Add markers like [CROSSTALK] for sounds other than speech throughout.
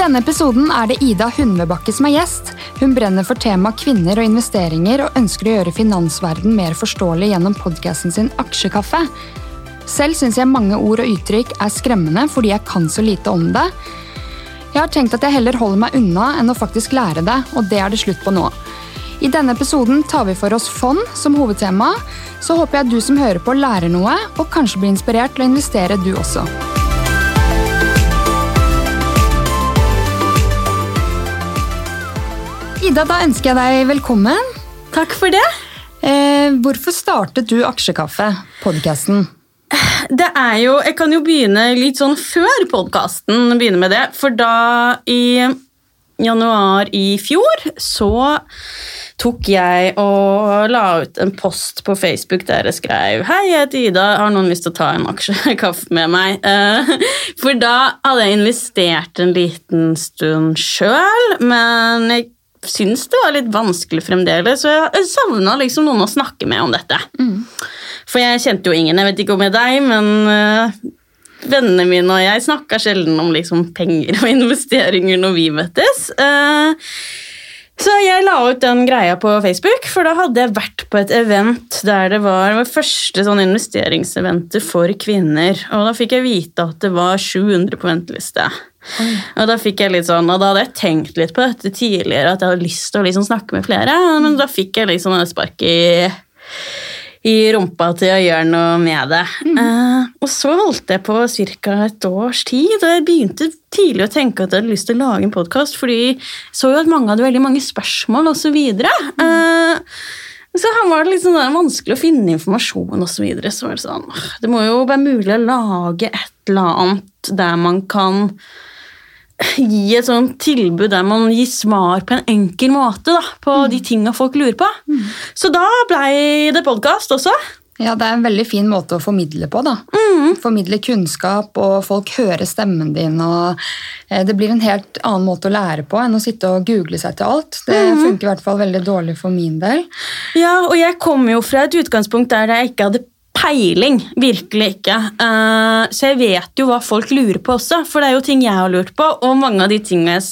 denne episoden er det Ida Hundvebakke som er gjest. Hun brenner for temaet kvinner og investeringer og ønsker å gjøre finansverden mer forståelig gjennom podkasten sin Aksjekaffe. Selv syns jeg mange ord og uttrykk er skremmende fordi jeg kan så lite om det. Jeg har tenkt at jeg heller holder meg unna enn å faktisk lære det, og det er det slutt på nå. I denne episoden tar vi for oss fond som hovedtema, så håper jeg du som hører på lærer noe, og kanskje blir inspirert til å investere du også. Ida, da ønsker jeg deg velkommen. Takk for det. Eh, hvorfor startet du Aksjekaffe, podkasten? Det er jo, Jeg kan jo begynne litt sånn før podkasten begynner med det. For da, i januar i fjor, så tok jeg og la ut en post på Facebook der jeg skrev Hei, jeg heter Ida, har noen lyst til å ta en aksjekaffe med meg? Eh, for da hadde jeg investert en liten stund sjøl, men jeg syns det var litt vanskelig fremdeles, så jeg savna liksom noen å snakke med om dette. Mm. For jeg kjente jo ingen, jeg vet ikke om jeg deg, men uh, vennene mine og jeg snakka sjelden om liksom, penger og [LAUGHS] investeringer når vi møttes. Uh, så jeg la ut den greia på Facebook, for da hadde jeg vært på et event der det var det første sånn investeringseventet for kvinner. Og da fikk jeg vite at det var 700 på venteliste. Oi. Og da fikk jeg litt sånn, og da hadde jeg tenkt litt på dette tidligere, at jeg hadde lyst til å liksom snakke med flere, men da fikk jeg liksom et spark i i rumpa til å gjøre noe med det. Mm. Uh, og så holdt jeg på ca. et års tid, og jeg begynte tidlig å tenke at jeg hadde lyst til å lage en podkast, fordi jeg så jo at mange hadde veldig mange spørsmål osv. Mm. Uh, så her var det litt sånn vanskelig å finne informasjon osv. Så, videre. så var det sånn Det må jo være mulig å lage et eller annet der man kan gi et sånt tilbud der man gir svar på en enkel måte da, på mm. de tinga folk lurer på. Mm. Så da blei det podkast også. Ja, Det er en veldig fin måte å formidle på. da. Mm. Formidle kunnskap, og folk hører stemmen din. og eh, Det blir en helt annen måte å lære på enn å sitte og google seg til alt. Det mm. funker i hvert fall veldig dårlig for min del. Ja, og jeg kommer jo fra et utgangspunkt der jeg ikke hadde peiling. Virkelig ikke. Uh, så jeg vet jo hva folk lurer på også, for det er jo ting jeg har lurt på. Og mange av de tingene jeg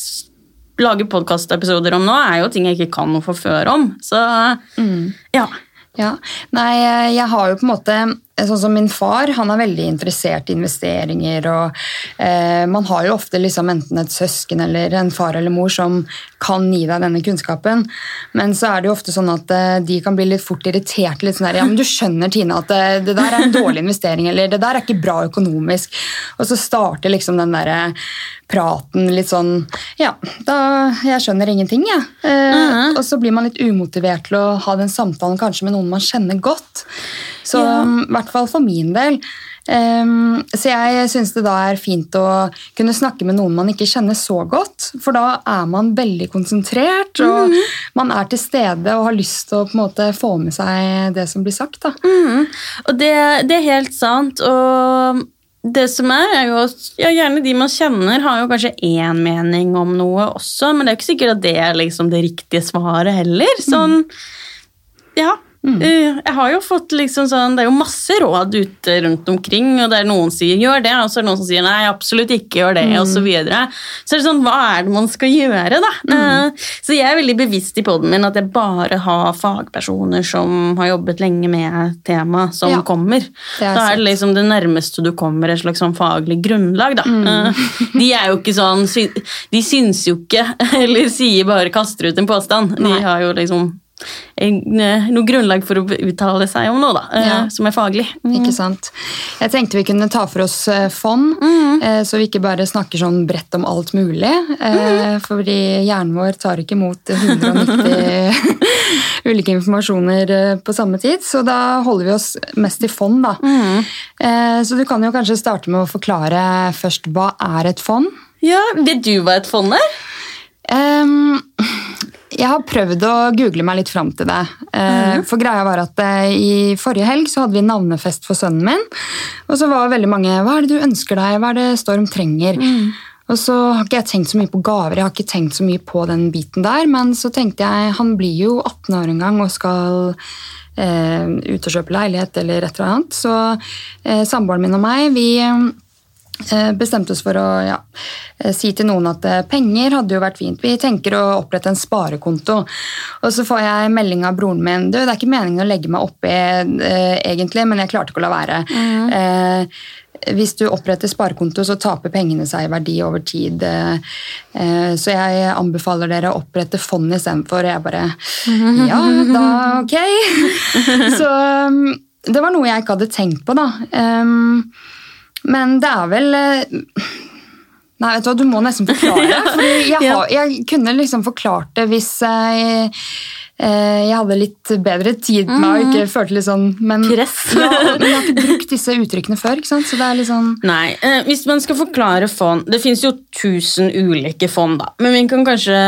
lager podkastepisoder om nå, er jo ting jeg ikke kan noe for før om. Så mm. ja. Ja. Nei, jeg har jo på en måte Sånn som min far, han er veldig interessert i investeringer. og eh, Man har jo ofte liksom enten et søsken eller en far eller mor som kan gi deg denne kunnskapen. Men så er det jo ofte sånn at eh, de kan bli litt fort irritert. litt sånn der, ja, men Du skjønner Tina, at det, eh, det, der er en dårlig investering, eller det der er ikke bra økonomisk. Og så starter liksom den der praten litt sånn Ja, da, jeg skjønner ingenting, jeg. Ja. Eh, uh -huh. Og så blir man litt umotivert til å ha den samtalen kanskje med noen man kjenner godt. Så ja. Hvert fall for min del. Um, så jeg syns det da er fint å kunne snakke med noen man ikke kjenner så godt. For da er man veldig konsentrert, og mm. man er til stede og har lyst til å på en måte få med seg det som blir sagt. Da. Mm. Og det, det, er helt sant. og det som er, er jo at ja, gjerne de man kjenner, har jo kanskje én mening om noe også, men det er jo ikke sikkert at det er liksom det riktige svaret heller. Sånn, ja, Mm. Eh, jeg har jo fått liksom sånn, Det er jo masse råd ute rundt omkring, og det er noen som sier 'gjør det', og så er det noen som sier 'nei, absolutt ikke gjør det', mm. osv. Så, videre. så er det sånn, hva er det man skal gjøre, da? Mm. Eh, så jeg er veldig bevisst i poden min at jeg bare har fagpersoner som har jobbet lenge med temaet, som ja, kommer. Er da er det liksom det nærmeste du kommer et slags sånn faglig grunnlag, da. Mm. Eh, de er jo ikke sånn De syns jo ikke, [LAUGHS] eller sier bare 'kaster ut en påstand'. De har jo liksom noe grunnlag for å uttale seg om noe da, eh, ja. som er faglig. Mm. Ikke sant. Jeg tenkte vi kunne ta for oss eh, fond, mm. Eh, så vi ikke bare snakker sånn bredt om alt mulig. Mm. Fordi hjernen vår tar ikke imot 190 [LAUGHS] ulike informasjoner på samme tid, så da holder vi oss mest i fond. da. Mm. Så du kan jo kanskje starte med å forklare først hva er et fond? Ja, Vet du hva et fond er? Um, jeg har prøvd å google meg litt fram til det. Mm. For greia var at eh, I forrige helg så hadde vi navnefest for sønnen min. Og så var veldig mange Hva er det du ønsker deg? Hva er det Storm trenger? Mm. Og så har ikke jeg tenkt så mye på gaver, jeg har ikke tenkt så mye på den biten der. Men så tenkte jeg han blir jo 18 år en gang og skal eh, ut og kjøpe leilighet eller et eller annet. Så eh, samboeren min og meg vi eh, bestemte oss for å ja, eh, si til noen at eh, penger hadde jo vært fint. Vi tenker å opprette en sparekonto. Og så får jeg melding av broren min. Du, det er ikke meningen å legge meg oppi eh, egentlig, men jeg klarte ikke å la være. Eh, hvis du oppretter sparekonto, så taper pengene seg i verdi over tid. eh, eh, Så jeg anbefaler dere å opprette fond istedenfor. Jeg bare [LAUGHS] Ja, da ok. [LAUGHS] Så um, det var noe jeg ikke hadde tenkt på, da. Men det er vel eh, Nei, vet du hva, du må nesten forklare. Fordi jeg, [LAUGHS] har, jeg kunne liksom forklart det hvis jeg, eh, jeg hadde litt bedre tid på meg og ikke følte litt sånn men, Press. [LAUGHS] ja, men jeg har ikke brukt disse uttrykkene før, ikke sant? så det er litt sånn Nei, eh, hvis man skal forklare fond Det finnes jo tusen ulike fond, da. Men vi kan kanskje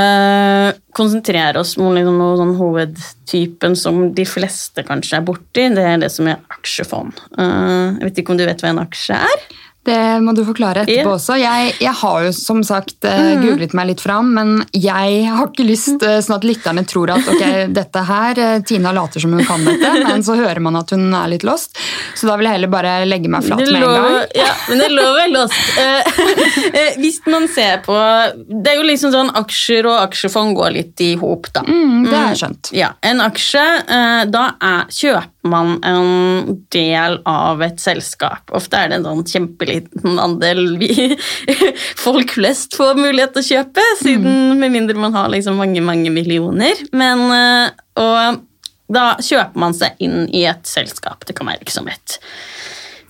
konsentrere oss om liksom sånn hovedtypen som de fleste kanskje er borti. Det er det som er aksjefond. Eh, jeg vet ikke om du vet hva en aksje er? Det må du forklare etterpå. Mm. også. Jeg, jeg har jo som sagt mm. googlet meg litt fram, men jeg har ikke lyst eh, sånn at lytterne tror at ok, [LAUGHS] dette her, eh, Tina later som hun kan dette, men så hører man at hun er litt lost. Så da vil jeg heller bare legge meg flat med en gang. Ja, men det lå vel lost. Eh, [LAUGHS] eh, hvis man ser på Det er jo liksom sånn aksjer og aksjefond går litt i hop, da. Mm, det har jeg skjønt. Ja, En aksje, eh, da er, kjøper man en del av et selskap. Ofte er det en sånn kjempeliten andel vi [LAUGHS] folk flest får mulighet til å kjøpe, siden med mindre man har liksom mange, mange millioner. Men, eh, og da kjøper man seg inn i et selskap. Det kan være liksom et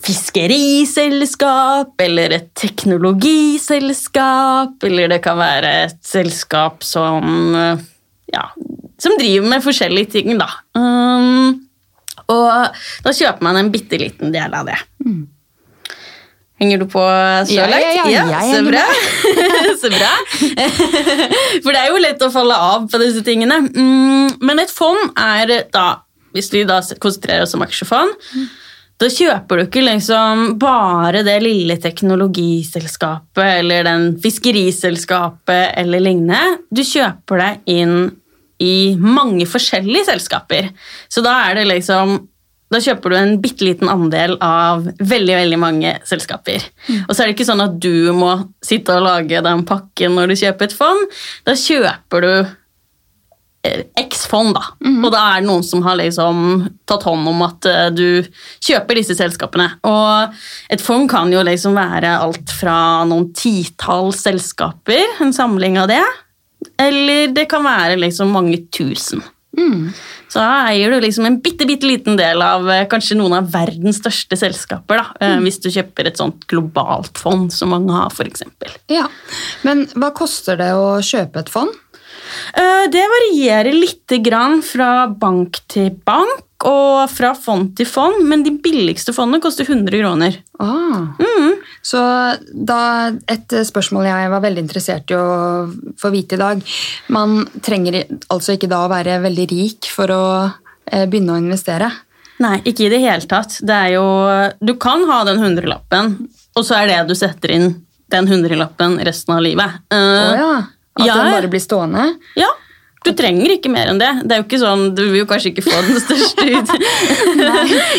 fiskeriselskap, eller et teknologiselskap, eller det kan være et selskap som eh, ja, som driver med forskjellige ting, da. Um, og da kjøper man en bitte liten del av det. Henger du på så Ja, ja, langt? ja, jeg så bra. [LAUGHS] så bra. [LAUGHS] For det er jo lett å falle av på disse tingene. Mm, men et fond er da, hvis vi da konsentrerer oss om aksjefond, da kjøper du ikke liksom bare det lille teknologiselskapet eller den fiskeriselskapet eller lignende. Du kjøper deg inn i mange forskjellige selskaper. Så da er det liksom da kjøper du en bitte liten andel av veldig veldig mange selskaper. Og så er det ikke sånn at du må sitte og lage den pakken når du kjøper et fond. Da kjøper du eh, X fond, da. Og da er det noen som har liksom tatt hånd om at eh, du kjøper disse selskapene. Og et fond kan jo liksom være alt fra noen titalls selskaper, en samling av det, eller det kan være liksom mange tusen. Så da eier du liksom en bitte, bitte liten del av eh, kanskje noen av verdens største selskaper, da, mm. hvis du kjøper et sånt globalt fond som mange har, f.eks. Ja. Men hva koster det å kjøpe et fond? Eh, Det varierer litt grann fra bank til bank og fra fond til fond, men de billigste fondene koster 100 kroner. Ah. Så da, et spørsmål jeg var veldig interessert i å få vite i dag Man trenger altså ikke da å være veldig rik for å eh, begynne å investere? Nei, ikke i det hele tatt. Det er jo, du kan ha den hundrelappen, og så er det du setter inn den hundrelappen resten av livet. Uh, oh, ja. At ja. den bare blir stående? Ja, du trenger ikke mer enn det. Det er jo ikke sånn, Du vil jo kanskje ikke få den største, [LAUGHS] ut,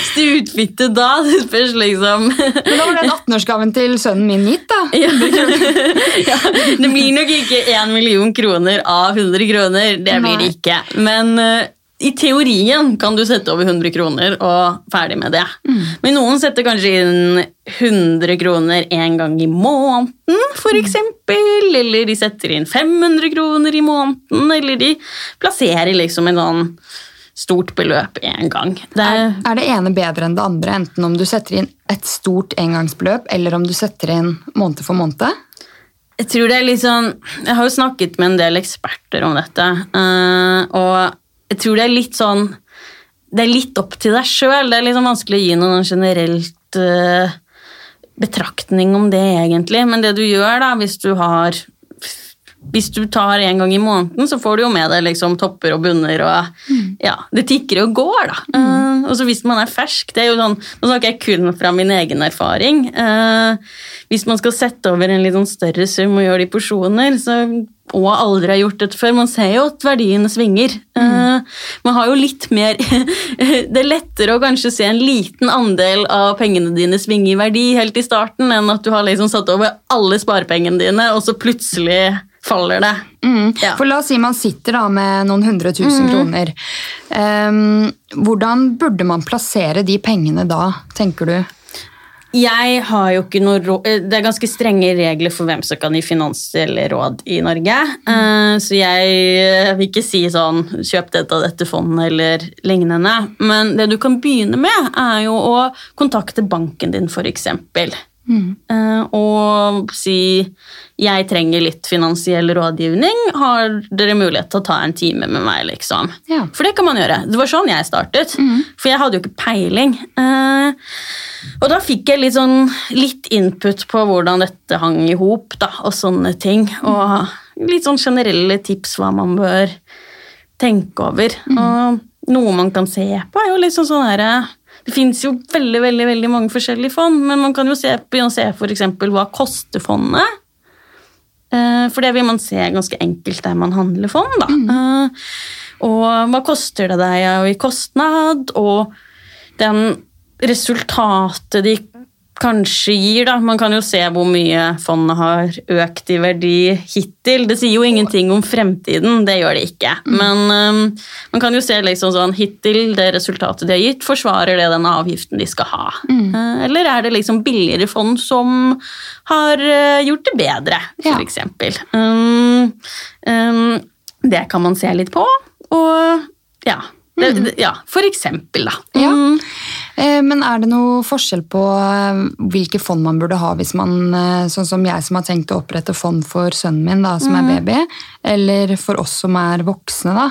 største da. Det spørs liksom Men da var den 18-årsgaven til sønnen min gitt, da. ja. ja, Det blir nok ikke 1 million kroner av 100 kroner. Det blir det ikke. Men eh, i teorien kan du sette over 100 kroner og ferdig med det. Men noen setter kanskje inn 100 kroner en gang i måneden, f.eks. Eller de setter inn 500 kroner i måneden, eller de plasserer liksom en sånn stort beløp en gang. Det Er, er, er det ene bedre enn det andre, enten om du setter inn et stort engangsbeløp, eller om du setter inn måned for måned? Jeg tror det er litt sånn Jeg har jo snakket med en del eksperter om dette, eh, og jeg tror det er litt sånn Det er litt opp til deg sjøl. Det er liksom vanskelig å gi noen generelt uh, betraktning om det, egentlig. Men det du gjør, da, hvis du har hvis du tar en gang i måneden, så får du jo med deg liksom topper og bunner. og ja, Det tikker og går, da. Eh, og så hvis man er fersk det er jo sånn, Nå snakker jeg kun fra min egen erfaring. Uh, hvis man skal sette over en litt sånn større sum og gjøre det i porsjoner, så og aldri har gjort dette før. Man ser jo at verdiene svinger. Mm. man har jo litt mer [LAUGHS] Det er lettere å kanskje se en liten andel av pengene dine svinge i verdi helt i starten, enn at du har liksom satt over alle sparepengene dine, og så plutselig faller det. Mm. Ja. For la oss si man sitter da med noen hundre tusen kroner. Um, hvordan burde man plassere de pengene da, tenker du? Jeg har jo ikke noe råd Det er ganske strenge regler for hvem som kan gi finansielle råd i Norge. Eh, Så jeg vil ikke si sånn kjøp dette og dette fondet eller lignende. Men det du kan begynne med, er jo å kontakte banken din, f.eks. Eh, Og si jeg trenger litt finansiell rådgivning. Har dere mulighet til å ta en time med meg? liksom? Ja. For det kan man gjøre. Det var sånn jeg startet. For jeg hadde jo ikke peiling. Eh, og da fikk jeg litt, sånn, litt input på hvordan dette hang i hop, og sånne ting. Og litt sånn generelle tips hva man bør tenke over. Og noe man kan se på, er jo litt sånn sånn herre Det fins jo veldig veldig, veldig mange forskjellige fond, men man kan jo se, begynne å se eksempel hva koster fondet. Eh, For det vil man se ganske enkelt der man handler fond. Da. Mm. Og hva koster det deg i kostnad, og den resultatet de kanskje gir. Da. Man kan jo se hvor mye fondet har økt i verdi hittil. Det sier jo ingenting om fremtiden, det gjør det ikke. Men um, man kan jo se liksom sånn hittil, det resultatet de har gitt, forsvarer det den avgiften de skal ha? Eh, eller er det liksom billigere fond som har uh, gjort det bedre, Ja. for eksempel? Um, um, det kan man se litt på, og ja. Det, det, ja, for eksempel, da. Ja. Mm. Eh, Men er det noe forskjell på eh, hvilke fond man burde ha hvis man, eh, sånn som jeg som har tenkt å opprette fond for sønnen min da, som er baby, eller for oss som er voksne da,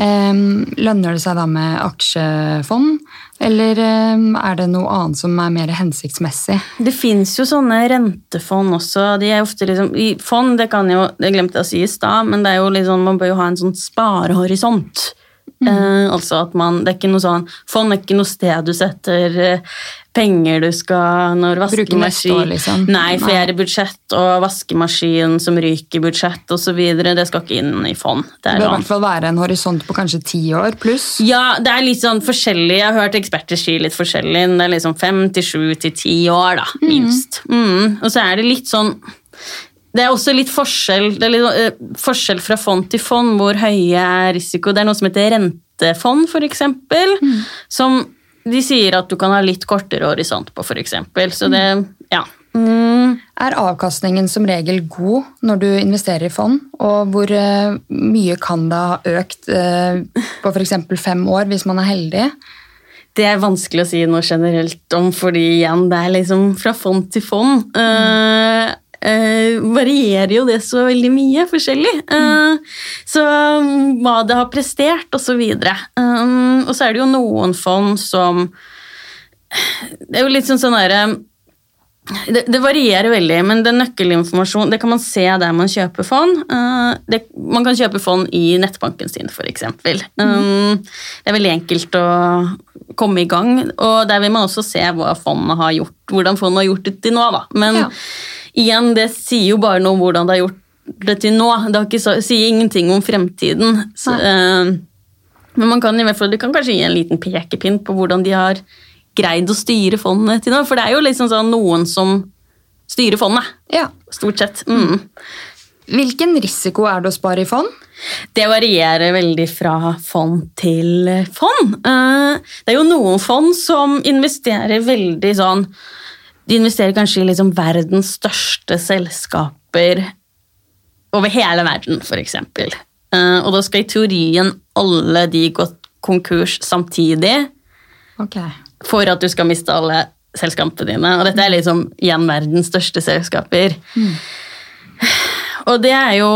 lønner det seg da med aksjefond, eller er det noe annet som er mer hensiktsmessig? Det fins jo sånne rentefond også. De er ofte liksom, Fond det kan jo, det glemte jeg å si i stad, men det er jo liksom, man bør jo ha en sånn sparehorisont. Eh, altså at man, det er ikke noe sånn, Fond er ikke noe sted du setter eh, penger du skal når vaskemaskin år, liksom. Nei, feriebudsjett og vaskemaskin som ryker budsjett osv. Det skal ikke inn i fond. Det Det bør i hvert fall være en horisont på kanskje ti år pluss. Ja, det er litt sånn forskjellig. Jeg har hørt eksperter si litt forskjellig. Det er liksom fem til sju til ti år, da, minst. Mm. Og så er det litt sånn Det er også litt forskjell, det litt, eh, forskjell fra fond til fond hvor høye er risiko. Det er noe som heter rentefond, for eksempel, som de sier at du kan ha litt kortere horisont på, eksempel. Så det Ja. Mm. Er avkastningen som regel god når du investerer i fond, og hvor eh, mye kan det ha økt eh, på f.eks. fem år hvis man er heldig? Det er vanskelig å si noe generelt om, fordi igjen, det er liksom fra fond til fond. Eh, eh, varierer jo det så veldig mye forskjellig. Eh, så um, hva det har prestert, og så videre. Um, og så er det jo noen fond som Det er jo litt sånn sånn derre det, det varierer veldig, men det nøkkelinformasjon det kan man se der man kjøper fond. Uh, det, man kan kjøpe fond i nettbanken sin, f.eks. Um, det er veldig enkelt å komme i gang, og der vil man også se hva fondet har gjort, hvordan fondet har gjort det til nå. Da. Men Ja. Igjen, det sier jo bare noe om hvordan det har gjort det til nå. Det har ikke, så- sier ingenting om fremtiden. Så, eh, men man kan i hvert fall, du kan kanskje gi en liten pekepinn på hvordan de har greid å styre fondet til nå. For det er jo liksom sånn noen som styrer fondet, Ja. stort sett. Mm. Hvilken risiko er det å spare i fond? Det varierer veldig fra fond til fond. Eh, Det er jo noen fond som investerer veldig sånn De investerer kanskje i liksom verdens største selskaper over hele verden, f.eks. Og da skal i teorien alle de gå konkurs samtidig okay. for at du skal miste alle selskapene dine. Og dette er liksom igjen verdens største selskaper. Og det er jo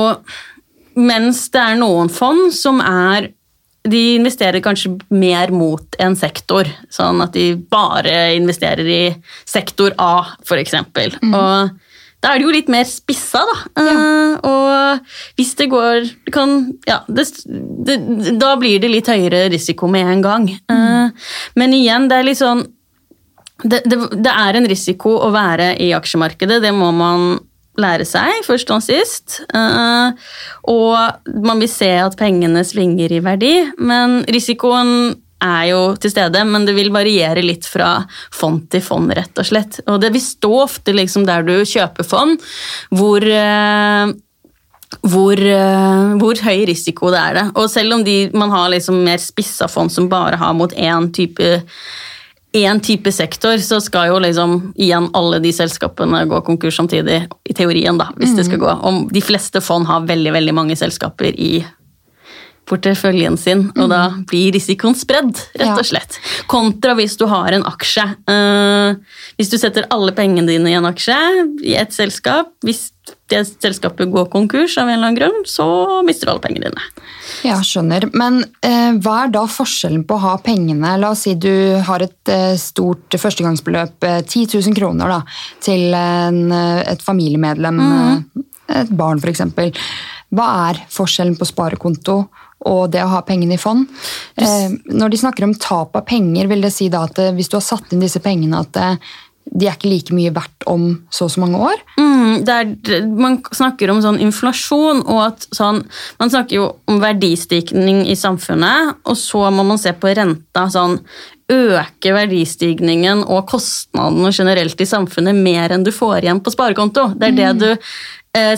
Mens det er noen fond som er De investerer kanskje mer mot en sektor. Sånn at de bare investerer i sektor A, f.eks. eksempel. Og da er det jo litt mer spissa, da. Eh, og hvis det går kan, ja, det, det, Da blir det litt høyere risiko med en gang. Eh, men igjen, det er litt sånn det, det, det er en risiko å være i aksjemarkedet, det må man lære seg, først og sist. Eh, og man vil se at pengene svinger i verdi, men risikoen er jo til stede, men det vil variere litt fra fond til fond, rett og slett. Og det vil stå ofte liksom der du kjøper fond, hvor eh, hvor, eh, hvor, høy risiko det er det. Og selv om de, man har liksom mer spissa fond som bare har mot én type én type sektor, så skal jo liksom igjen alle de selskapene gå konkurs samtidig, i teorien, da, hvis mm. det skal gå. Om de fleste fond har veldig, veldig mange selskaper i porteføljen sin, og da mm. blir risikoen spredd, rett og slett. Kontra hvis du har en aksje. Uh, hvis du setter alle pengene dine i en aksje i et selskap, hvis det selskapet går konkurs av en eller annen grunn, så mister du alle pengene dine. Ja, skjønner. Men eh, hva er da forskjellen på å ha pengene La oss si du har et eh, stort førstegangsbeløp, 10 000 kroner, da, til en, et familiemedlem, mm. et barn f.eks. Hva er forskjellen på sparekonto og det å ha pengene i fond. Eh, når de snakker om tap av penger, vil det si da at eh, hvis du har satt inn disse pengene, at eh, de er ikke like mye verdt om så og så mange år? Mm, er, man snakker om sånn inflasjon, og at sånn Man snakker jo om verdistigning i samfunnet, og så må man se på renta. sånn Øke verdistigningen og kostnadene generelt i samfunnet mer enn du får igjen på sparekonto. Det er det mm. du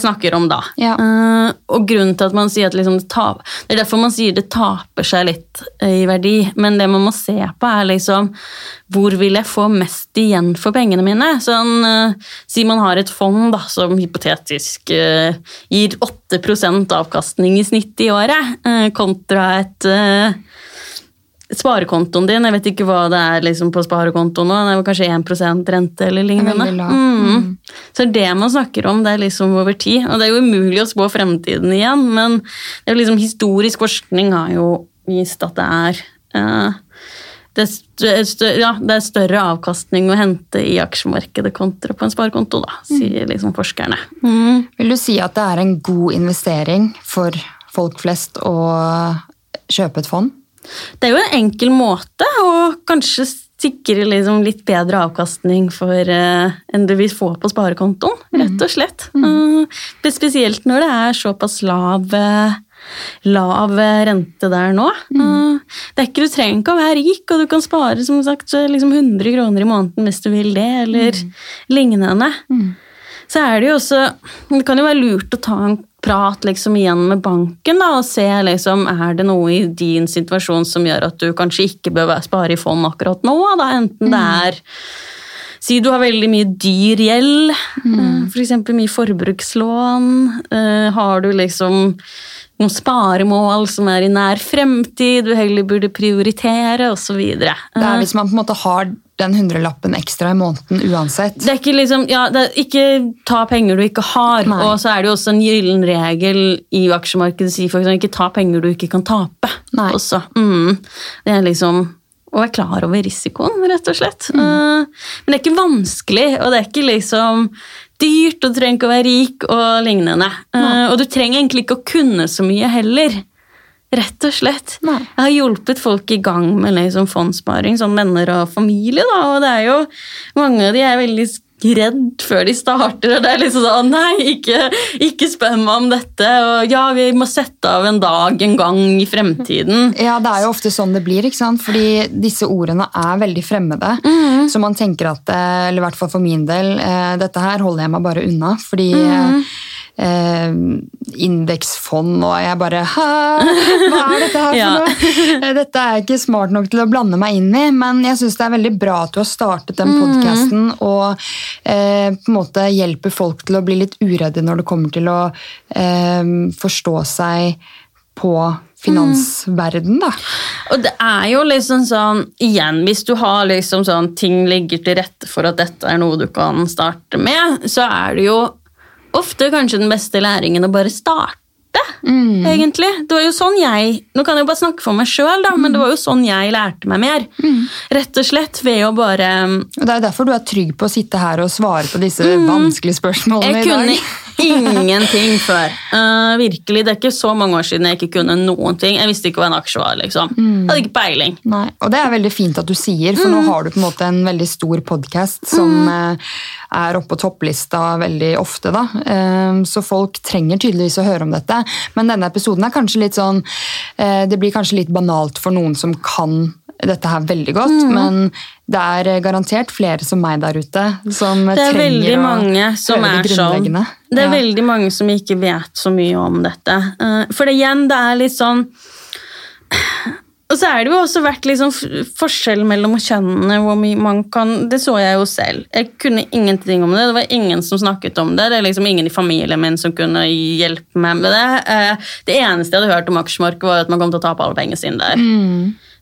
snakker om da. Ja. Uh, og grunnen til at man sier at liksom det, taper, det er derfor man sier det taper seg litt uh, i verdi. Men det man må se på, er liksom hvor vil jeg få mest igjen for pengene mine? Sånn, uh, Si man har et fond da, som hypotetisk gir 8% avkastning i snitt i året, kontra et sparekontoen din, jeg vet ikke hva det er liksom på sparekontoen nå, det er kanskje 1 rente eller lignende. Mm. Mm. Så det man snakker om, det er liksom over tid. Og det er jo umulig å spå fremtiden igjen, men det er liksom, historisk forskning har jo vist at det er uh, det er, større, ja, det er, større, avkastning å hente i aksjemarkedet kontra på en sparekonto, da, sier mm. liksom forskerne. Mm. Vil du si at det er en god investering for folk flest å kjøpe et fond? Det er jo en enkel måte å kanskje sikre liksom litt bedre avkastning for uh, enn du vil få på sparekontoen, rett og slett. Uh, spesielt når det er såpass lav, uh, lav rente der nå. Mm. det er ikke, Du trenger ikke å være rik, og du kan spare som sagt, liksom 100 kroner i måneden hvis du vil det, eller lignende. Mm. Så er det jo også Det kan jo være lurt å ta en prat liksom igjen med banken da, og se liksom, er det noe i din situasjon som gjør at du kanskje ikke bør spare i fond akkurat nå. Da, enten det mm. er Si du har veldig mye dyr gjeld, mm. Eh, f.eks. For mye forbrukslån. Uh, har du liksom noen sparemål som er i nær fremtid, du heller burde prioritere osv. Det er hvis man på en måte har den hundrelappen ekstra i måneden uansett. Det er ikke liksom, ja, er ikke ta penger du ikke har. Nei. Og så er det jo også en gyllen regel i aksjemarkedet sier for eksempel, ikke ta penger du ikke kan tape. Nei. Også. Mm. Det er liksom å være klar over risikoen, rett og slett. Mm. Uh, men det er ikke vanskelig, og det er ikke liksom dyrt, og du trenger ikke å være rik og lignende. Uh, og du trenger egentlig ikke å kunne så mye heller. Rett og slett. Nei. Jeg har hjulpet folk i gang med liksom fondssparing, som venner og familie. Da, og det er jo Mange av de er veldig redd før de starter, og det er liksom sånn Nei, ikke, ikke spør meg om dette. Og ja, vi må sette av en dag en gang i fremtiden. Ja, det er jo ofte sånn det blir, ikke sant? fordi disse ordene er veldig fremmede. Mm. Så man tenker at, eh, eller i hvert fall for min del, eh, dette her holder jeg meg bare unna. fordi mm eh, indeksfond, og jeg bare Hæ? Hva er dette her for [LAUGHS] ja. noe? Dette er jeg ikke smart nok til å blande meg inn i, men jeg syns det er veldig bra at du har startet den podkasten mm. og eh, på en måte hjelper folk til å bli litt uredde når det kommer til å eh, forstå seg på finansverden, da. Og det er jo liksom sånn, igjen, hvis du har liksom sånn ting ligger til rette for at dette er noe du kan starte med, så er det jo ofte kanskje den beste læringen å bare starte. Mm. egentlig. Det var jo sånn jeg Nå kan jeg jo bare snakke for meg sjøl, mm. men det var jo sånn jeg lærte meg mer. Mm. Rett og slett ved å bare Det er derfor du er trygg på å sitte her og svare på disse mm. vanskelige spørsmålene jeg i dag. Ingenting før. Uh, virkelig, Det er ikke så mange år siden jeg ikke kunne noen ting. Jeg visste ikke hva en aksje var. liksom. Mm. Hadde ikke peiling. Nei, Og det er veldig fint at du sier, for nå Mm. har du på en måte en veldig stor podkast som mm. er oppe på topplista veldig ofte. da. Eh, Så folk trenger tydeligvis å høre om dette. Men denne episoden er kanskje litt sånn uh, Det blir kanskje litt banalt for noen som kan dette her veldig godt, Mm. men det er eh, garantert flere som meg der ute som er trenger å gjøre det sånn. grunnleggende. Det er Ja. veldig mange som ikke vet så mye om dette. Uh, for igjen, det er litt sånn Og så er det jo også vært liksom forskjell mellom kjønnene. hvor mye man kan, Det så jeg jo selv. Jeg kunne ingenting om det. Det var ingen som snakket om det. Det er liksom ingen i familien min som kunne hjelpe meg med det. Eh, Det eneste jeg hadde hørt om aksjemarkedet, var at man kom til å tape alle pengene sine der.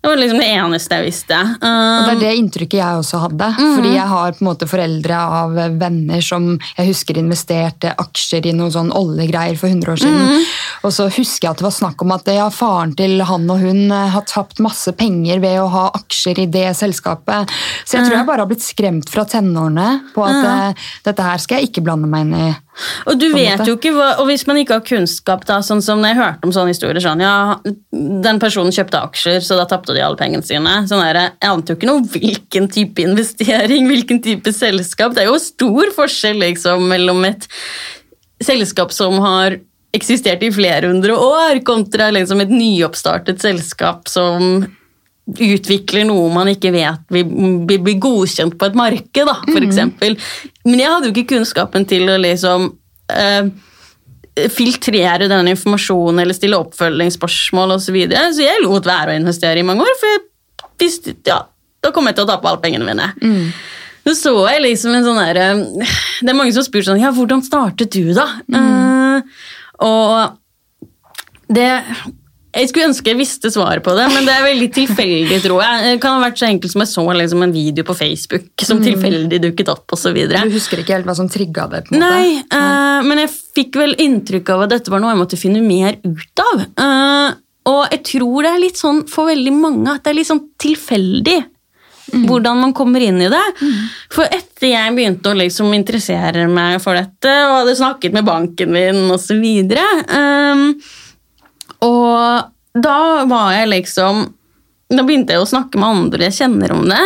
Det var liksom det eneste jeg visste. Og Uh, det er det inntrykket jeg også hadde. Fordi jeg har på en måte foreldre av venner som jeg husker investerte aksjer i noen sånn oljegreier for 100 år siden. Og så husker jeg at det var snakk om at ja, faren til han og hun eh, har tapt masse penger ved å ha aksjer i det selskapet. Så jeg tror jeg bare har blitt skremt fra tenårene på at eh, dette her skal jeg ikke blande meg inn i. Og du vet måte. jo ikke hva, og hvis man ikke har kunnskap, da, sånn som når jeg hørte om sånne historier sånn, ja, Den personen kjøpte aksjer, så da tapte de alle pengene sine. Sånn der, jeg ante jo ikke noe hvilken type investering, hvilken type selskap. Det er jo stor forskjell liksom, mellom et selskap som har eksistert i flere hundre år, kontra liksom, et nyoppstartet selskap som utvikler noe man ikke vet vil vil bli godkjent på et marked, da, for eksempel. Men jeg hadde jo ikke kunnskapen til å liksom eh, filtrere den informasjonen eller stille oppfølgingsspørsmål osv. Så, videre. så jeg lot være å investere i mange år, for jeg visste ja, da kom jeg til å tape alle pengene mine. Så så jeg liksom en sånn der, Det er mange som spør sånn Ja, hvordan startet du, da? Eh, og det Jeg skulle ønske jeg visste svaret på det, men det er veldig tilfeldig, tror jeg. Det kan ha vært så enkelt som jeg så liksom, en video på Facebook som tilfeldig dukket opp, osv. Du husker ikke helt hva som trigga det? på en måte? Nei, uh, men jeg fikk vel inntrykk av at dette var noe jeg måtte finne mer ut av. Uh, og jeg tror det er litt sånn for veldig mange at det er litt sånn tilfeldig hvordan man kommer inn i det. For etter jeg begynte å liksom interessere meg for dette, og hadde snakket med banken min osv. Um, og da var jeg liksom da begynte jeg å snakke med andre jeg kjenner om det.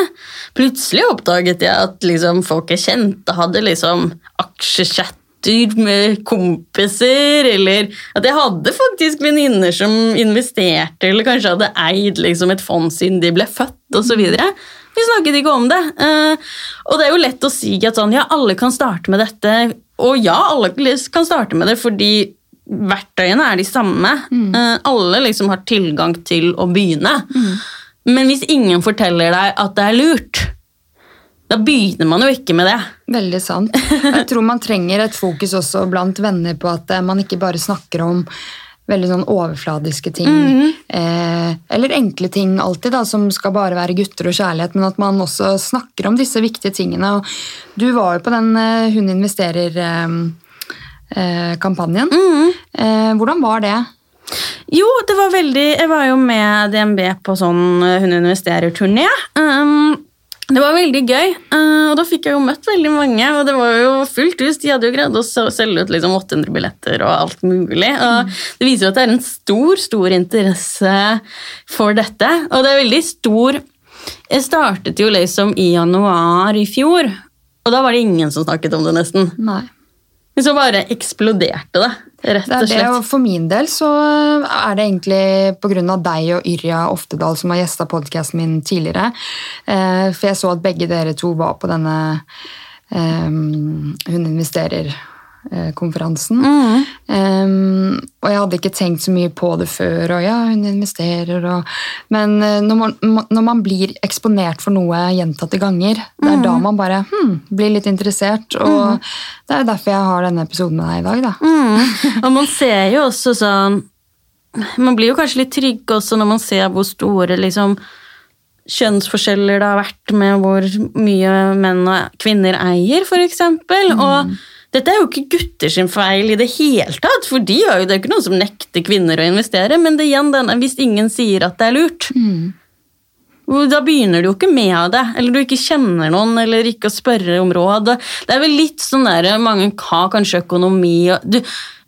Plutselig oppdaget jeg at liksom, folk jeg kjente, hadde liksom aksjechatter med kompiser, eller at jeg hadde faktisk venninner som investerte, eller kanskje hadde eid liksom, et fond siden de ble født, osv. Vi snakket ikke om det. Eh, og det er jo lett å si at sånn, ja, alle kan starte med dette, og ja, alle kan starte med det fordi verktøyene er de samme. Mm. alle liksom har tilgang til å begynne. Men hvis ingen forteller deg at det er lurt, da begynner man jo ikke med det. Veldig sant. Jeg tror man trenger et fokus også blant venner på at eh, man ikke bare snakker om veldig sånn overfladiske ting. Eh, eller enkle ting alltid, da, som skal bare være gutter og kjærlighet, men at man også snakker om disse viktige tingene. Og du var jo på den eh, Hun investerer-kampanjen. Eh, hvordan var det? Jo, det var veldig Jeg var jo med DNB på sånn eh, Hun investerer-turné. Um, det var veldig gøy, og da fikk jeg jo møtt veldig mange. Og det var jo fullt hus. De hadde jo greid å selge ut liksom 800 billetter og alt mulig. Og det viser jo at det er en stor, stor interesse for dette. Og det er veldig stor Jeg startet jo liksom i januar i fjor, og da var det ingen som snakket om det, nesten. Nei. Men så bare eksploderte det, rett Det og det, slett. og for min del så er det egentlig pga. deg og Yrja Oftedal som har gjesta podkasten min tidligere. Eh, For jeg så at begge dere to var på denne um, Hun investerer-konferansen. Mm. og jeg hadde ikke tenkt så mye på det før. og ja, hun investerer og Men eh, når man, når man blir eksponert for noe gjentatte ganger, det er da man bare hmm, blir litt interessert. Og det er derfor jeg har denne episoden med deg i dag. da. Mm. Og man ser jo også sånn Man blir jo kanskje litt trygg også når man ser hvor store liksom, kjønnsforskjeller det har vært med hvor mye menn og kvinner eier, f.eks. Mm. Og dette er jo ikke gutter sin feil i det hele tatt, for de jo, det er jo ikke noen som nekter kvinner å investere, men det er igjen denne hvis ingen sier at det er lurt. Da begynner du jo ikke med det, eller du ikke kjenner noen, eller ikke å spørre om råd. Det er vel litt sånn der, Mange har kanskje økonomi og du,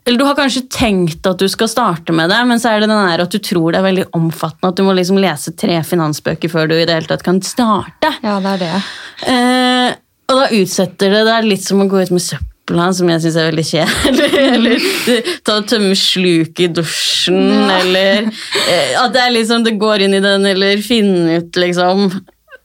eller du har kanskje tenkt at du skal starte med det, men så er det den der at du tror det er veldig omfattende, at du må liksom lese tre finansbøker før du i det hele tatt kan starte. Ja, det er det. Eh, og da utsetter det. Det er litt som å gå ut med søppel som jeg syns er veldig kjedelig. [LAUGHS] Eller ta og tømme sluk i dusjen, Ja. eller eh, at det er liksom det går inn i den, eller finne ut liksom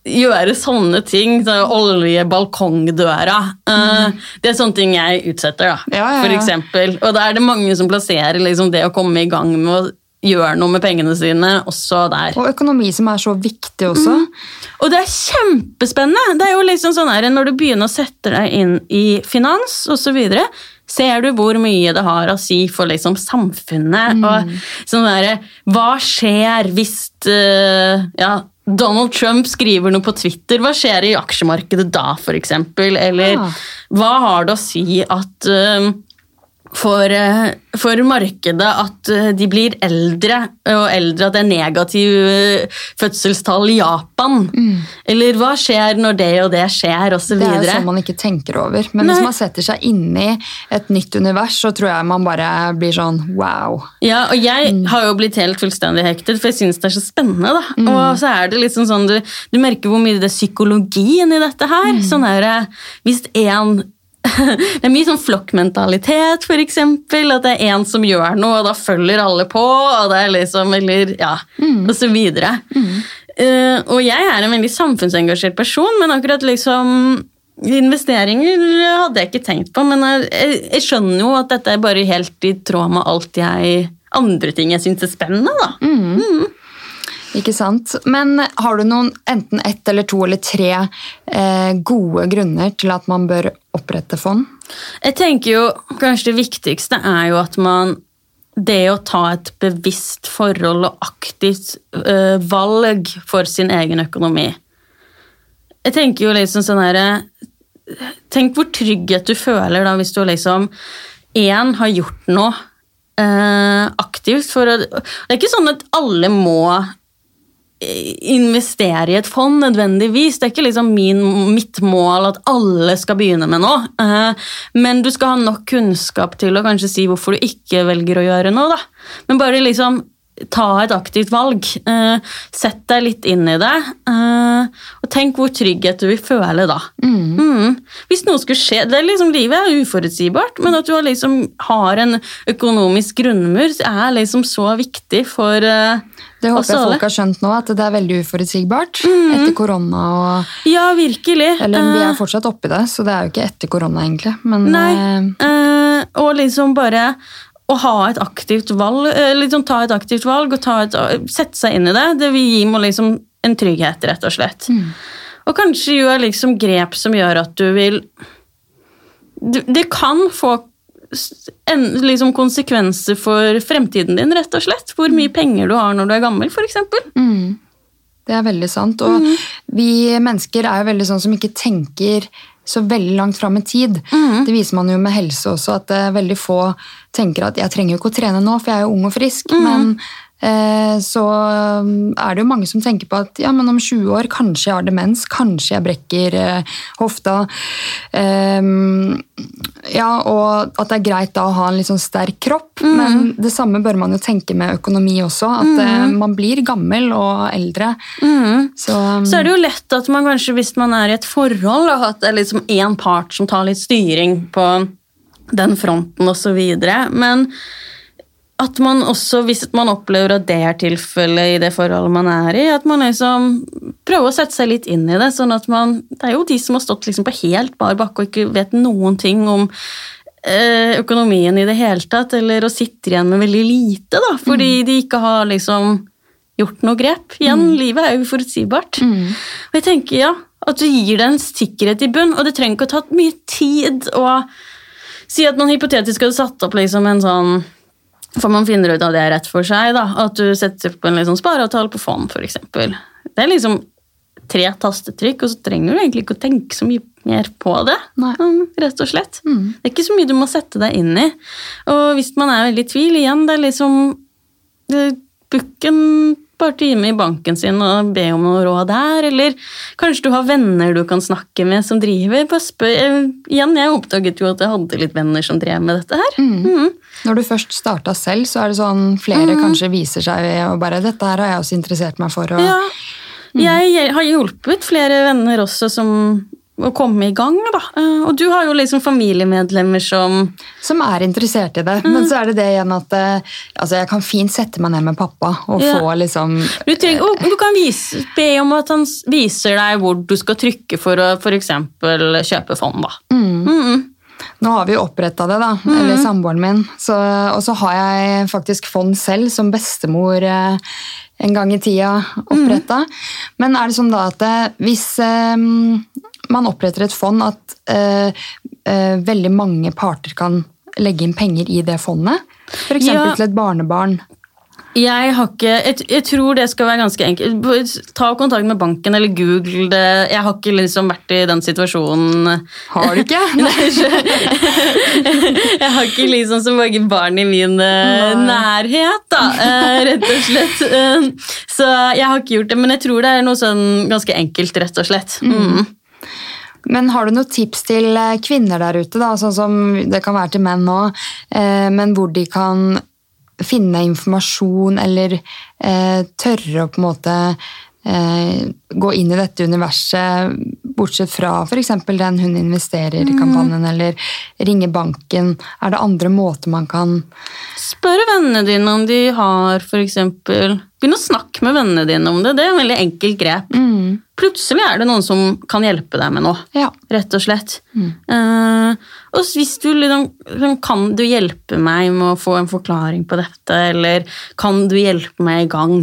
Gjøre sånne ting. Så olje balkongdøra. Mm. det er sånne ting jeg utsetter, da. Ja, ja, ja. For eksempel. Og da er det mange som plasserer liksom det å komme i gang med å gjøre noe med pengene sine, også der. Og økonomi som er så viktig også. Og det er kjempespennende! Det er jo liksom sånn her, Når du begynner å sette deg inn i finans osv., ser du hvor mye det har å si for liksom samfunnet. og sånn der, Hva skjer hvis uh, ja, Donald Trump skriver noe på Twitter? Hva skjer i aksjemarkedet da, f.eks.? Eller Ja. hva har det å si at eh, for, eh, for markedet at eh, de blir eldre, og eldre at det er negativ eh, fødselstall i Japan. Eller hva skjer når det og det skjer, osv. Det er jo sånn man ikke tenker over. Men Nei. hvis man setter seg inn i et nytt univers, så tror jeg man bare blir sånn wow. Ja, og jeg har jo blitt helt fullstendig hektet, for jeg syns det er så spennende. da. Og så er det liksom sånn, du, du merker hvor mye det er psykologien i dette her. Sånn er det, Hvis en [LAUGHS] det er mye sånn flokkmentalitet, eksempel. At det er én som gjør noe, og da følger alle på. og det er liksom, eller, ja, og så videre. Eh, og jeg er en veldig samfunnsengasjert person, men akkurat liksom Investeringer hadde jeg ikke tenkt på, men jeg, jeg, skjønner jo at dette er bare helt i tråd med alt jeg andre ting jeg syns er spennende. da. Ikke sant? Men har du noen enten ett eller to eller tre eh, gode grunner til at man bør opprette fond? Jeg tenker jo kanskje det viktigste er jo at man det å ta et bevisst forhold og aktivt øh, valg for sin egen økonomi. Jeg tenker jo liksom sånn herre Tenk hvor trygghet du føler da hvis du liksom én har gjort noe eh, aktivt for å Det er ikke sånn at alle må eh, investere i et fond nødvendigvis. Det er ikke liksom min, mitt mål at alle skal begynne med noe. Eh, men du skal ha nok kunnskap til å kanskje si hvorfor du ikke velger å gjøre noe. Da. Men bare liksom ta et aktivt valg. Eh, sett deg litt inn i det. eh, og tenk hvor trygghet du vil føle da. Mm. Hvis noe skulle skje det er liksom, Livet er uforutsigbart, men at du liksom, har en økonomisk grunnmur, er liksom så viktig for eh, Det håper jeg folk har skjønt nå, at det er veldig uforutsigbart etter korona. og... Ja, virkelig. Eller vi er fortsatt oppi det, så det er jo ikke etter korona, egentlig. Men Nei, eh, eh, og liksom bare å ha et aktivt valg, eh, liksom ta et aktivt valg og ta et, sette seg inn i det, det vil gi meg liksom en trygghet, rett og slett. Og kanskje gjør liksom grep som gjør at du vil Det kan få en, liksom konsekvenser for fremtiden din, rett og slett. Hvor mye penger du har når du er gammel, f.eks. mm, det er veldig sant. Og Mm. vi mennesker er jo veldig sånn som ikke tenker så veldig langt fram i tid. Mm. Det viser man jo med helse også, at eh, veldig få tenker at jeg trenger jo ikke å trene nå, for jeg er jo ung og frisk. Mm. Men så um, er det jo mange som tenker på at ja, men om 20 år kanskje jeg har demens, kanskje jeg brekker eh, hofta. Ehm, ja, og at det er greit da å ha en litt sånn sterk kropp. Mm. Men det samme bør man jo tenke med økonomi også. At eh, man blir gammel og eldre. Så, um, Så er det jo lett at man kanskje, hvis man er i et forhold, at det er liksom én part som tar litt styring på den fronten osv. Men at man også, hvis man opplever at det er tilfellet i det forholdet man er i, at man liksom prøver å sette seg litt inn i det. sånn at man, Det er jo de som har stått liksom på helt bar bakke og ikke vet noen ting om eh, økonomien i det hele tatt, eller og sitter igjen med veldig lite, da, fordi de ikke har liksom gjort noe grep. Igjen, livet er uforutsigbart. Og jeg tenker, ja, at du gir deg en sikkerhet i bunn, og det trenger ikke å ta mye tid å si at man hypotetisk hadde satt opp liksom en sånn for man finner ut av det rett for seg, da, at du setter opp en liksom spareavtale på fond, f.eks. Det er liksom tre tastetrykk, og så trenger du egentlig ikke å tenke så mye mer på det. Nei. Mm, Rett og slett. Det er ikke så mye du må sette deg inn i. Og hvis man er veldig i tvil, igjen, det er liksom Booken Bukken par timer i banken sin og be om noe råd der, eller kanskje du har venner du kan snakke med som driver. Bare spør. Eh, Igjen, jeg oppdaget jo at jeg hadde litt venner som drev med dette her. Mhm. Når du først starta selv, så er det sånn flere kanskje viser seg og bare 'Dette her har jeg også interessert meg for'. Og, Ja. Jeg har hjulpet flere venner også som å komme i gang, da. Eh, Og du har jo liksom familiemedlemmer som Som er interessert i det. Men så er det det igjen at eh, altså jeg kan fint sette meg ned med pappa og Ja. få liksom Du, trenger, og du kan vise, be om at han viser deg hvor du skal trykke for å f.eks. kjøpe fond. da. Mhm. Nå har vi jo oppretta det, da. Eller samboeren min. Så, og så har jeg faktisk fond selv, som bestemor eh, en gang i tida oppretta. Men er det sånn da at eh, hvis eh, man oppretter et fond, at eh, eh, veldig mange parter kan legge inn penger i det fondet? F.eks. Ja. til et barnebarn. Jeg, har ikke, jeg, jeg tror det skal være ganske enkelt. Ta kontakt med banken eller google det. Jeg har ikke liksom vært i den situasjonen. Har du ikke? [LAUGHS] Nei, jeg har ikke liksom så mange barn i min eh, Nei. nærhet, da, eh, rett og slett. Eh, så jeg har ikke gjort det, men jeg tror det er noe sånn ganske enkelt, rett og slett. Mm. Men har du noen tips til eh, kvinner der ute, da, sånn som det kan være til menn nå, eh, men hvor de kan finne informasjon eller eh, tørre å på en måte eh, gå inn i dette universet, bortsett fra f.eks. den hun investerer i kampanjen, eller ringe banken. Er det andre måter man kan Spør vennene dine om de har eksempel Begynn å snakke med vennene dine om det. Det er en veldig enkelt grep. Plutselig er det noen som kan hjelpe deg med noe. Ja. Rett og slett. Eh, og hvis du liksom liksom, Kan du hjelpe meg med å få en forklaring på dette, eller kan du hjelpe meg i gang?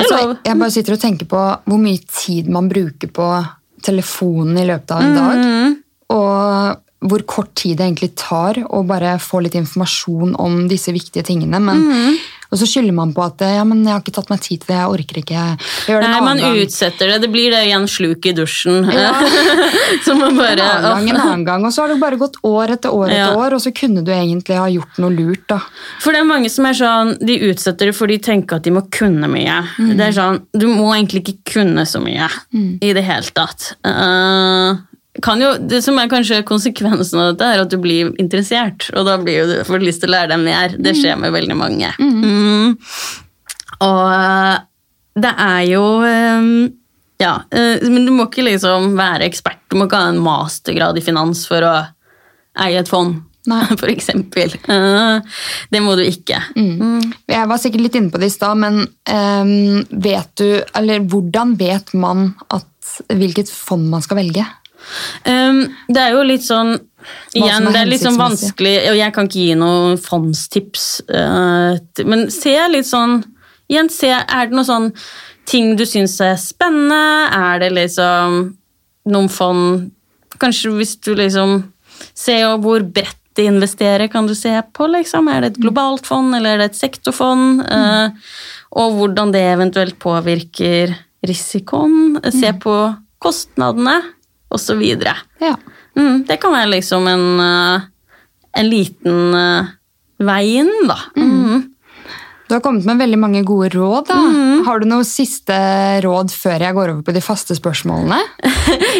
Altså, jeg bare sitter og tenker på hvor mye tid man bruker på telefonen i løpet av en dag. Mhm. Og hvor kort tid det egentlig tar å bare få litt informasjon om disse viktige tingene. Men, Mhm. Og så skylder man på at ja, men jeg har ikke tatt meg tid til det, jeg orker ikke. Jeg Nei, man gang. utsetter det. Det blir det igjen sluk i dusjen. Ja. [LAUGHS] så man bare En annen gang, en annen gang, og så har det bare gått år etter år etter Ja. år, og så kunne du egentlig ha gjort noe lurt. da. For det er mange som er sånn, de utsetter det for de tenker at de må kunne mye. Mm. Det er sånn, Du må egentlig ikke kunne så mye i det hele tatt. Eh, kan jo, det som er kanskje konsekvensen av dette, er at du blir interessert. Og da blir du, får du lyst til å lære deg mer. Det Mm. skjer med veldig mange. Mm. Og eh, det er jo eh, Ja, eh, men du må ikke liksom være ekspert. Du må ikke ha en mastergrad i finans for å eie et fond. Nei. [LAUGHS] For eksempel. Det må du ikke. Mm. Jeg var sikkert litt inne på det i stad, men vet du, eller hvordan vet man at, hvilket fond man skal velge? Um, det er jo litt sånn Igjen, det er litt sånn vanskelig, og jeg kan ikke gi noen fondstips. uh, men se litt sånn Igjen, se, er det noe sånn ting du syns er spennende? Er det liksom noen fond Kanskje hvis du liksom ser jo hvor bredt de investerer, kan du se på, liksom. Er det et globalt fond, eller er det et sektorfond? Uh, og hvordan det eventuelt påvirker risikoen. Se på kostnadene, osv. Ja. Mm, det kan være liksom en, eh, en liten uh, vei inn, da. Mm. Du har kommet med veldig mange gode råd. da. Mm. Har du noe siste råd før jeg går over på de faste spørsmålene? [LAUGHS]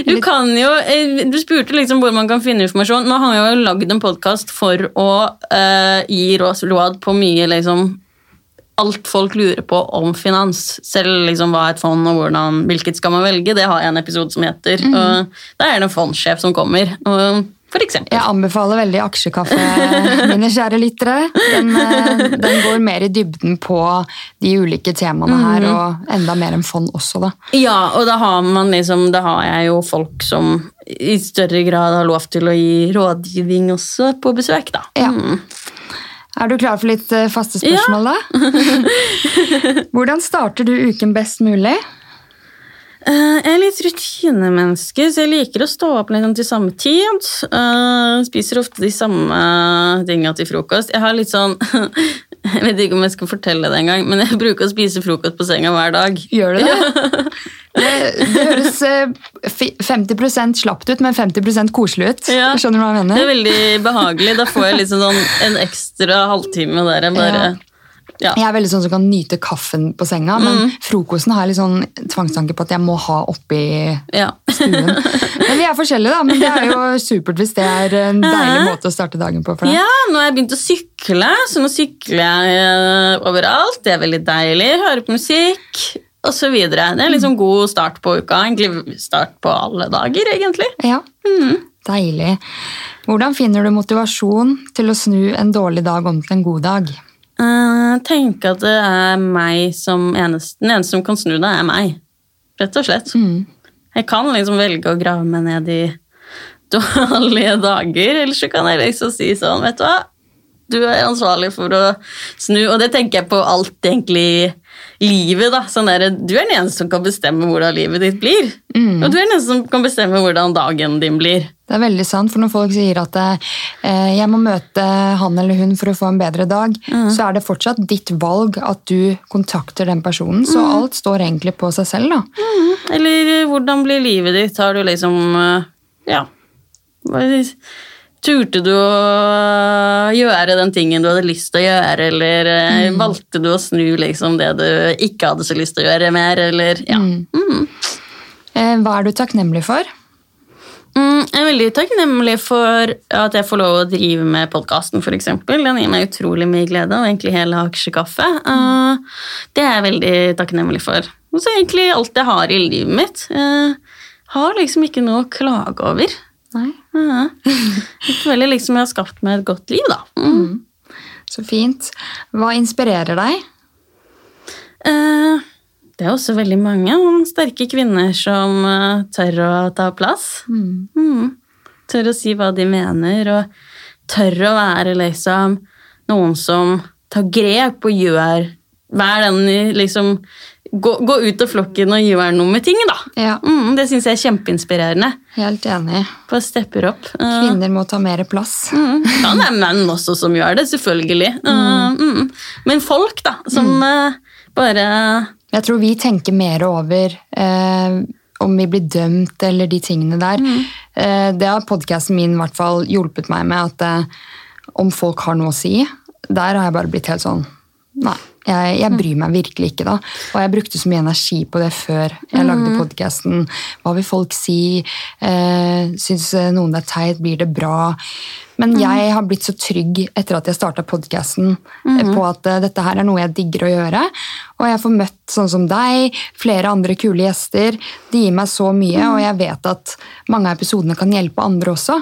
Du kan jo, eh, du spurte liksom hvor man kan finne informasjon. Nå har vi jo lagd en podkast for å uh, gi råd på mye liksom alt folk lurer på om finans. Selv liksom hva et fond og hvordan, hvilket skal man velge. Det har jeg en episode som heter. og Da er det en fondssjef som kommer. Og, for eksempel. Jeg anbefaler veldig Aksjekaffe, [LAUGHS] mine kjære lyttere. Den, eh, den går mer i dybden på de ulike temaene her, og enda mer enn fond også, da. Ja, og da har, man liksom, da har jeg jo folk som i større grad har lov til å gi rådgivning også på besøk, da. Ja. Mm. Er du klar for litt eh, faste spørsmål, da? [LAUGHS] Hvordan starter du uken best mulig? Eh, jeg er litt rutinemenneske, så jeg liker å stå opp litt til samme tid. Eh, spiser ofte de samme tinga til frokost. Jeg har litt sånn [LAUGHS] Jeg vet ikke om jeg skal fortelle det engang, men jeg bruker å spise frokost på senga hver dag. Gjør du det? Det, det høres eh, 50% slapt ut, men 50 koselig ut. Ja. Skjønner du hva jeg Det er veldig behagelig. Da får jeg liksom sånn en ekstra halvtime der jeg bare Ja. Jeg er veldig sånn som kan nyte kaffen på senga, men frokosten har jeg litt sånn tvangstanke på at jeg må ha oppi Ja. stuen. Men vi er forskjellige, da. Men det er jo supert hvis det er en deilig måte å starte dagen på for deg. ja, nå har jeg begynt å sykle, så nå sykler jeg eh, overalt. Det er veldig deilig. Hører på musikk osv. Det er en liksom god start på uka. Egentlig start på alle dager, egentlig. Ja, Deilig. Hvordan finner du motivasjon til å snu en dårlig dag om til en god dag? Uh, tenk at det er meg som eneste, Den eneste som kan snu det, er meg. Rett og slett. Jeg kan liksom velge å grave meg ned i [LAUGHS] dårlige dager, eller så kan jeg liksom si sånn, vet du hva du er ansvarlig for å snu, og det tenker jeg på alt egentlig livet. da, sånn der, Du er den eneste som kan bestemme hvordan livet ditt blir. Og du er den eneste som kan bestemme hvordan dagen din blir. Det er veldig sant, for når folk sier at eh, jeg må møte han eller hun for å få en bedre dag, så er det fortsatt ditt valg at du kontakter den personen. Så alt står egentlig på seg selv, da. Eller eh, hvordan blir livet ditt? Har du liksom eh, Ja. Turte du å gjøre den tingen du hadde lyst til å gjøre, eller mm. valgte du å snu liksom det du ikke hadde så lyst til å gjøre mer, eller Ja. Mm. Eh, hva er du takknemlig for? Mm, jeg er veldig takknemlig for at jeg får lov å drive med podkasten, f.eks. Den gir meg utrolig mye glede, og egentlig hele Aksjekaffe. Det er jeg veldig takknemlig for. Og så egentlig alt jeg har i livet mitt. Jeg har liksom ikke noe å klage over. Nei. Uh, jeg føler liksom jeg har skapt meg et godt liv, da. Mm. Så fint. Hva inspirerer deg? Eh, det er også veldig mange sterke kvinner som eh, tør å ta plass. Mm. Tør å si hva de mener, og tør å være liksom noen som tar grep og gjør Vær den liksom gå, gå ut av flokken og gjør noe med ting, da. Ja, Mm, det syns jeg er kjempeinspirerende. helt enig. Bare stepper opp. Uh, Kvinner må ta mer plass. Mm. Ja, det er menn også som gjør det, selvfølgelig. Uh, mm. Men folk, da, som uh, bare Jeg tror vi tenker mer over eh, om vi blir dømt eller de tingene der. Eh, det har podkasten min i hvert fall hjulpet meg med, at om folk har noe å si, der har jeg bare blitt helt sånn Nei, jeg, jeg bryr meg virkelig ikke, da. Og jeg brukte så mye energi på det før jeg lagde podkasten. Hva vil folk si? Eh, Syns noen det er teit? Blir det bra? Men jeg har blitt så trygg etter at jeg starta podkasten, på at eh, dette her er noe jeg digger å gjøre. Og jeg får møtt sånn som deg, flere andre kule gjester. De gir meg så mye, og jeg vet at mange av episodene kan hjelpe andre også.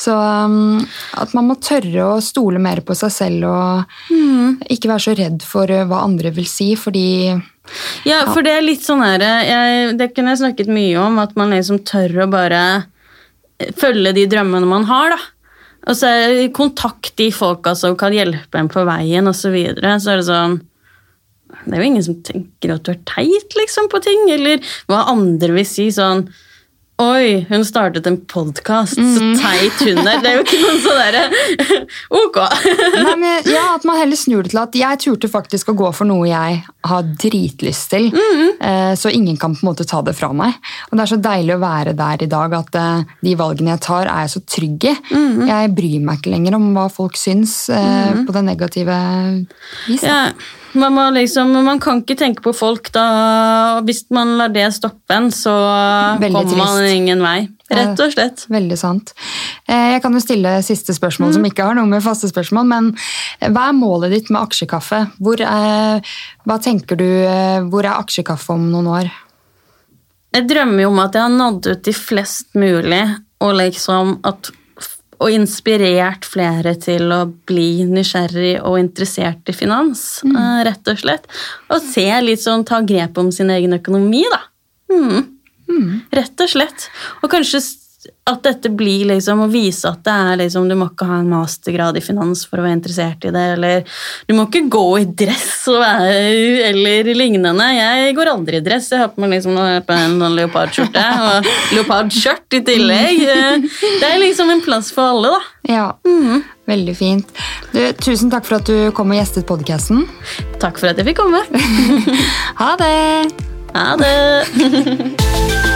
Så um, at man må tørre å stole mer på seg selv og ikke være så redd for uh, hva andre vil si, fordi Ja, for det er litt sånn her jeg, Det kunne jeg snakket mye om, at man liksom tør å bare følge de drømmene man har, da. Og så det kontakt de folka som kan hjelpe en på veien, og så videre. Så er det sånn Det er jo ingen som tenker at du er teit, liksom, på ting. Eller hva andre vil si sånn Oi, hun startet en podkast, så teit hun er. Det er jo ikke noen sånn derre [LAUGHS] Ok. Nei, men, ja, At man heller snur det til at jeg turte faktisk å gå for noe jeg har dritlyst til. eh, Så ingen kan på en måte ta det fra meg. Og Det er så deilig å være der i dag at eh, de valgene jeg tar, er jeg så trygg i. Jeg bryr meg ikke lenger om hva folk syns eh, på det negative vis. da. Ja, man, må liksom, man kan ikke tenke på folk da. og Hvis man lar det stoppe en, så Veldig kommer man trist. ingen vei. Rett og slett. Veldig sant. Eh, Jeg kan jo stille siste spørsmål som ikke har noe med faste spørsmål, men eh, hva er målet ditt med aksjekaffe? Hvor er, hva tenker du, eh, hvor er aksjekaffe om noen år? Jeg drømmer jo om at jeg har nådd ut til flest mulig, og liksom at og inspirert flere til å bli nysgjerrig og interessert i finans, mm. rett og slett. Og se litt sånn, ta grep om sin egen økonomi, da. Mm. Rett og slett. Og kanskje at dette blir liksom å vise at det er liksom, du må ikke ha en mastergrad i finans for å være interessert i det, eller du må ikke gå i dress være, eller lignende. Jeg går aldri i dress, jeg har på meg liksom en sånn leopardskjorte og leopardskjørt i tillegg. [LAUGHS] Det er liksom en plass for alle, da. Ja, Veldig fint. Du, tusen takk for at du kom og gjestet podkasten. Takk for at jeg fikk komme. [LAUGHS] Ha det! Ha det! [LAUGHS]